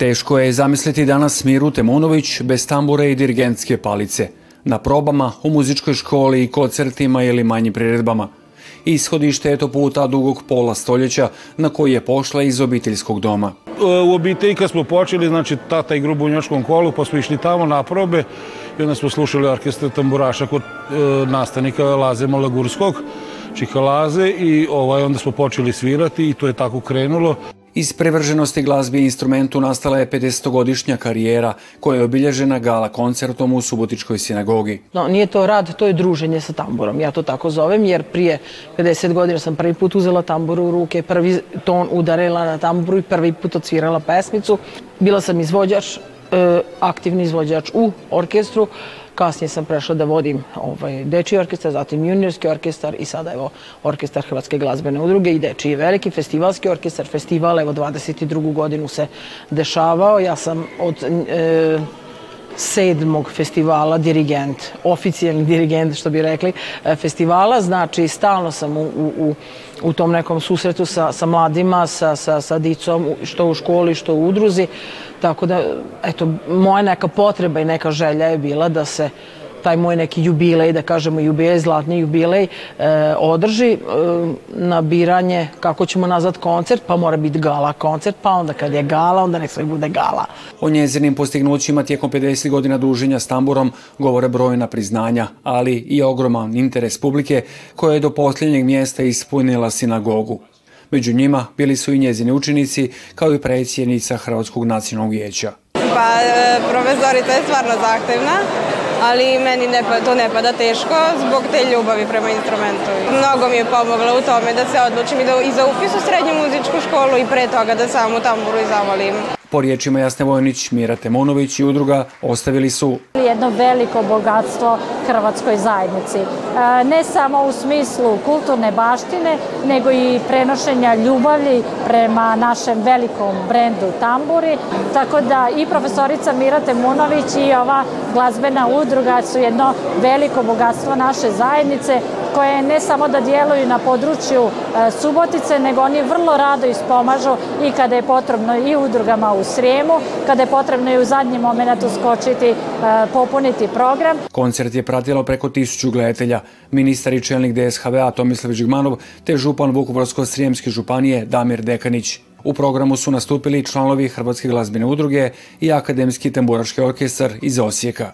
Teško je zamisliti danas Miru Temunović bez tambure i dirigentske palice. Na probama, u muzičkoj školi i koncertima ili manjim priredbama. Ishodište je to puta dugog pola stoljeća na koji je pošla iz obiteljskog doma. E, u obitelji kad smo počeli, znači tata i u Njočkom kolu, pa smo išli tamo na probe i onda smo slušali orkestra tamburaša kod nastanika e, nastavnika Laze Malagurskog, Čika Laze i ovaj, onda smo počeli svirati i to je tako krenulo. Iz prevrženosti glazbi i instrumentu nastala je 50-godišnja karijera koja je obilježena gala koncertom u Subotičkoj sinagogi. No, nije to rad, to je druženje sa tamburom, ja to tako zovem, jer prije 50 godina sam prvi put uzela tamburu u ruke, prvi ton udarila na tamburu i prvi put odsvirala pesmicu. Bila sam izvođač, e, aktivni izvođač u orkestru, Kasnije sam prešla da vodim ovaj, dečiji orkestar, zatim juniorski orkestar i sada evo orkestar Hrvatske glazbene udruge i dečiji veliki festivalski orkestar. Festival evo 22. godinu se dešavao. Ja sam od... E, sedmog festivala dirigent, oficijalni dirigent što bi rekli e, festivala, znači stalno sam u, u, u tom nekom susretu sa, sa mladima, sa, sa, sa dicom, što u školi, što u udruzi, tako da, eto, moja neka potreba i neka želja je bila da se taj moj neki jubilej, da kažemo jubilej, zlatni jubilej, e, održi nabiranje, na kako ćemo nazvat koncert, pa mora biti gala koncert, pa onda kad je gala, onda nek sve bude gala. O njezinim postignućima tijekom 50 godina duženja s tamburom govore brojna priznanja, ali i ogroman interes publike koja je do posljednjeg mjesta ispunila sinagogu. Među njima bili su i njezini učenici, kao i predsjednica Hrvatskog nacionalnog vijeća. Pa, e, profesorica je stvarno zahtevna, ali meni pa, to ne pada teško zbog te ljubavi prema instrumentu. Mnogo mi je pomogla u tome da se odlučim i, da, i za upis u srednju muzičku školu i pre toga da u tamburu i zavolim. Po riječima Jasne Vojnić, Mira Temonović i udruga ostavili su jedno veliko bogatstvo hrvatskoj zajednici. E, ne samo u smislu kulturne baštine, nego i prenošenja ljubavi prema našem velikom brendu Tamburi. Tako da i profesorica Mira Temunović i ova glazbena udruga su jedno veliko bogatstvo naše zajednice koje ne samo da djeluju na području e, Subotice, nego oni vrlo rado ispomažu i kada je potrebno i udrugama u Srijemu, kada je potrebno i u zadnji moment uskočiti, e, popuniti program. Koncert je pratilo preko tisuću gledatelja. Ministar i čelnik dshv Tomislav Žigmanov te župan Vukovarsko-Srijemske županije Damir Dekanić. U programu su nastupili članovi Hrvatske glazbene udruge i Akademski tamburaški orkestar iz Osijeka.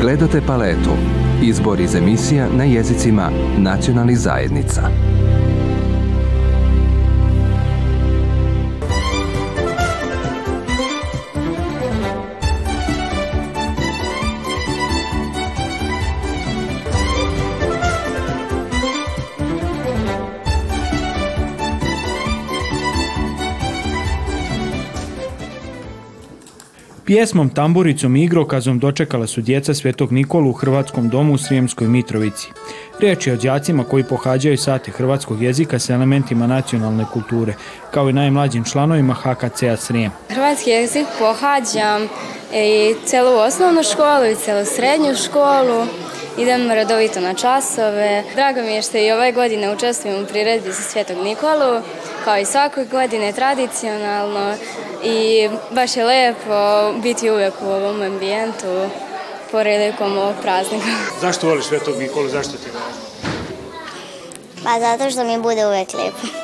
Gledate paletu. Izbor iz emisija na jezicima nacionalnih zajednica. Pjesmom, tamburicom i igrokazom dočekala su djeca Svetog Nikolu u Hrvatskom domu u Srijemskoj Mitrovici. Riječ je o djacima koji pohađaju sate hrvatskog jezika s elementima nacionalne kulture, kao i najmlađim članovima HKC-a Srijem. Hrvatski jezik pohađam e, i celu osnovnu školu i celu srednju školu. Idem redovito na časove. Drago mi je što i ove godine učestvujem u priredbi sa Svetog Nikolu kao i svakoj godine tradicionalno i baš je lijepo biti uvijek u ovom ambijentu prilikom ovog praznika. Zašto voliš Svetog Nikolu, zašto ti Pa zato što mi bude uvijek lijepo.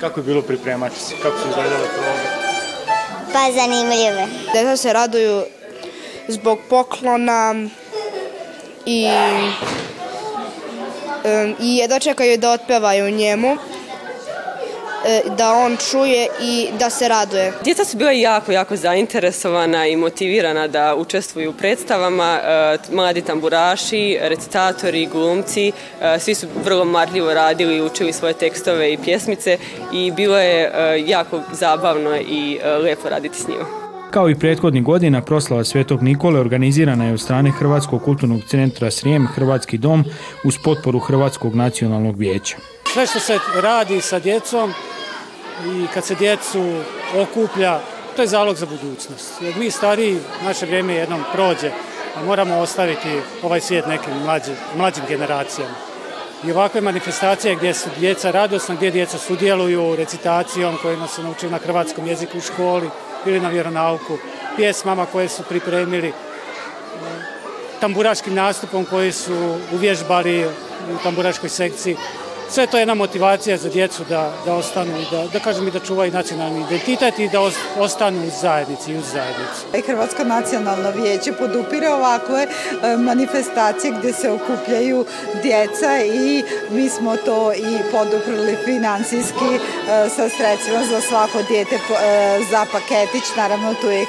Kako je bilo pripremati se, kako su izgledale probe? Pa zanimljive. Djeca se raduju zbog poklona i, i jedva čekaju da otpevaju njemu. E, da on čuje i da se raduje. Djeca su bila jako, jako zainteresovana i motivirana da učestvuju u predstavama. E, mladi tamburaši, recitatori, glumci, e, svi su vrlo marljivo radili i učili svoje tekstove i pjesmice i bilo je jako zabavno i lijepo raditi s njima. Kao i prethodnih godina, proslava Svetog Nikole organizirana je od strane Hrvatskog kulturnog centra Srijem Hrvatski dom uz potporu Hrvatskog nacionalnog vijeća. Sve što se radi sa djecom i kad se djecu okuplja, to je zalog za budućnost. Jer mi stariji, naše vrijeme jednom prođe, a moramo ostaviti ovaj svijet nekim mlađim generacijama. I ovakve manifestacije gdje su djeca radosna, gdje djeca sudjeluju recitacijom kojima se naučili na hrvatskom jeziku u školi ili na vjeronauku, pjesmama koje su pripremili, tamburaškim nastupom koji su uvježbali u tamburaškoj sekciji, sve to je jedna motivacija za djecu da, da ostanu, da, da kažem i da čuvaju nacionalni identitet i da ostanu u zajednici i u zajednici. Hrvatsko nacionalno vijeće podupire ovakve e, manifestacije gdje se okupljaju djeca i mi smo to i poduprili financijski e, sa sredstvima za svako dijete e, za paketić. Naravno tu je i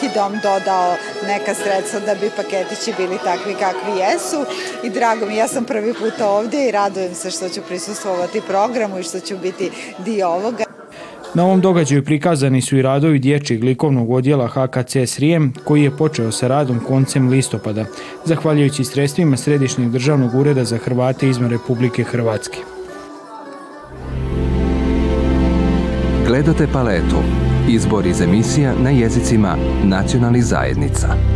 Kidom dodao neka sredstva da bi paketići bili takvi kakvi jesu i drago mi, ja sam prvi puta ovdje i rado radujem se što ću prisustvovati programu i što ću biti dio ovoga. Na ovom događaju prikazani su i radovi dječjeg likovnog odjela HKC Srijem koji je počeo sa radom koncem listopada, zahvaljujući sredstvima Središnjeg državnog ureda za Hrvate izvan Republike Hrvatske. Gledate paletu. Izbor iz emisija na jezicima nacionalnih zajednica.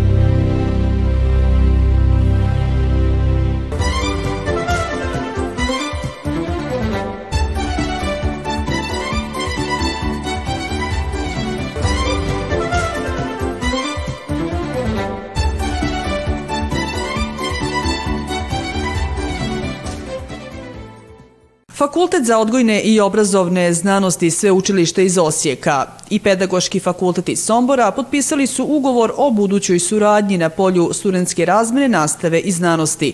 Fakultet za odgojne i obrazovne znanosti Sveučilište iz Osijeka i Pedagoški fakultet iz Sombora potpisali su ugovor o budućoj suradnji na polju studentske razmjene, nastave i znanosti.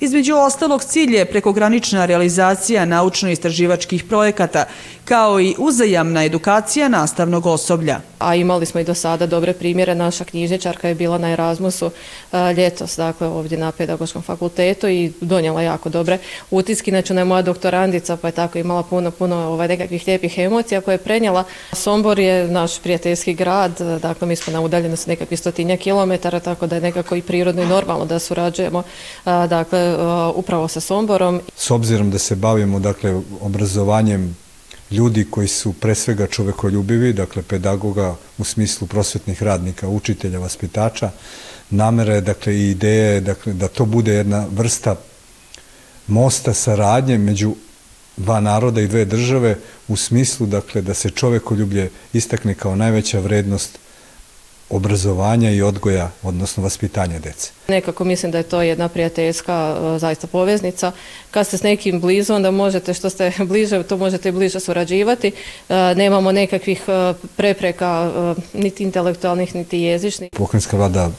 Između ostalog cilj je prekogranična realizacija naučno-istraživačkih projekata kao i uzajamna edukacija nastavnog osoblja. A imali smo i do sada dobre primjere. Naša knjižničarka je bila na Erasmusu e, ljetos, dakle ovdje na Pedagoškom fakultetu i donijela jako dobre utiske. Inače ona je moja doktorandica pa je tako imala puno, puno ovaj, nekakvih lijepih emocija koje je prenijela. Sombor je naš prijateljski grad, e, dakle mi smo na udaljenosti nekakvih stotinja kilometara, tako da je nekako i prirodno i normalno da surađujemo e, dakle upravo sa Somborom. S obzirom da se bavimo dakle obrazovanjem ljudi koji su pre svega čovekoljubivi, dakle pedagoga u smislu prosvetnih radnika, učitelja, vaspitača, je, dakle, i ideje dakle, da to bude jedna vrsta mosta saradnje među dva naroda i dve države u smislu dakle, da se čovekoljublje istakne kao najveća vrednost obrazovanja i odgoja, odnosno vaspitanja dece Nekako mislim da je to jedna prijateljska e, zaista poveznica. Kad ste s nekim blizu, onda možete što ste bliže, to možete i bliže surađivati. E, nemamo nekakvih e, prepreka, niti intelektualnih, niti jezičnih. Pokrenjska vlada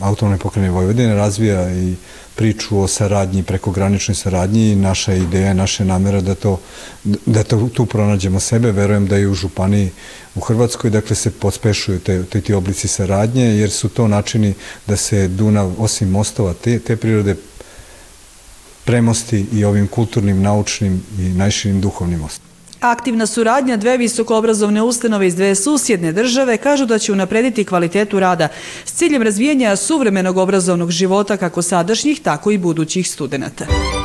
autonomne pokrajine Vojvodine razvija i priču o saradnji, prekograničnoj saradnji i naša ideja, naše namera da to, da tu pronađemo sebe. Verujem da i u Županiji u Hrvatskoj, dakle se pospešuju te, ti oblici saradnje, jer su to načini da se Dunav, osim mostova te, te prirode, premosti i ovim kulturnim, naučnim i najširim duhovnim mostom. Aktivna suradnja dve visokoobrazovne ustanove iz dve susjedne države kažu da će unaprediti kvalitetu rada s ciljem razvijenja suvremenog obrazovnog života kako sadašnjih, tako i budućih studenta.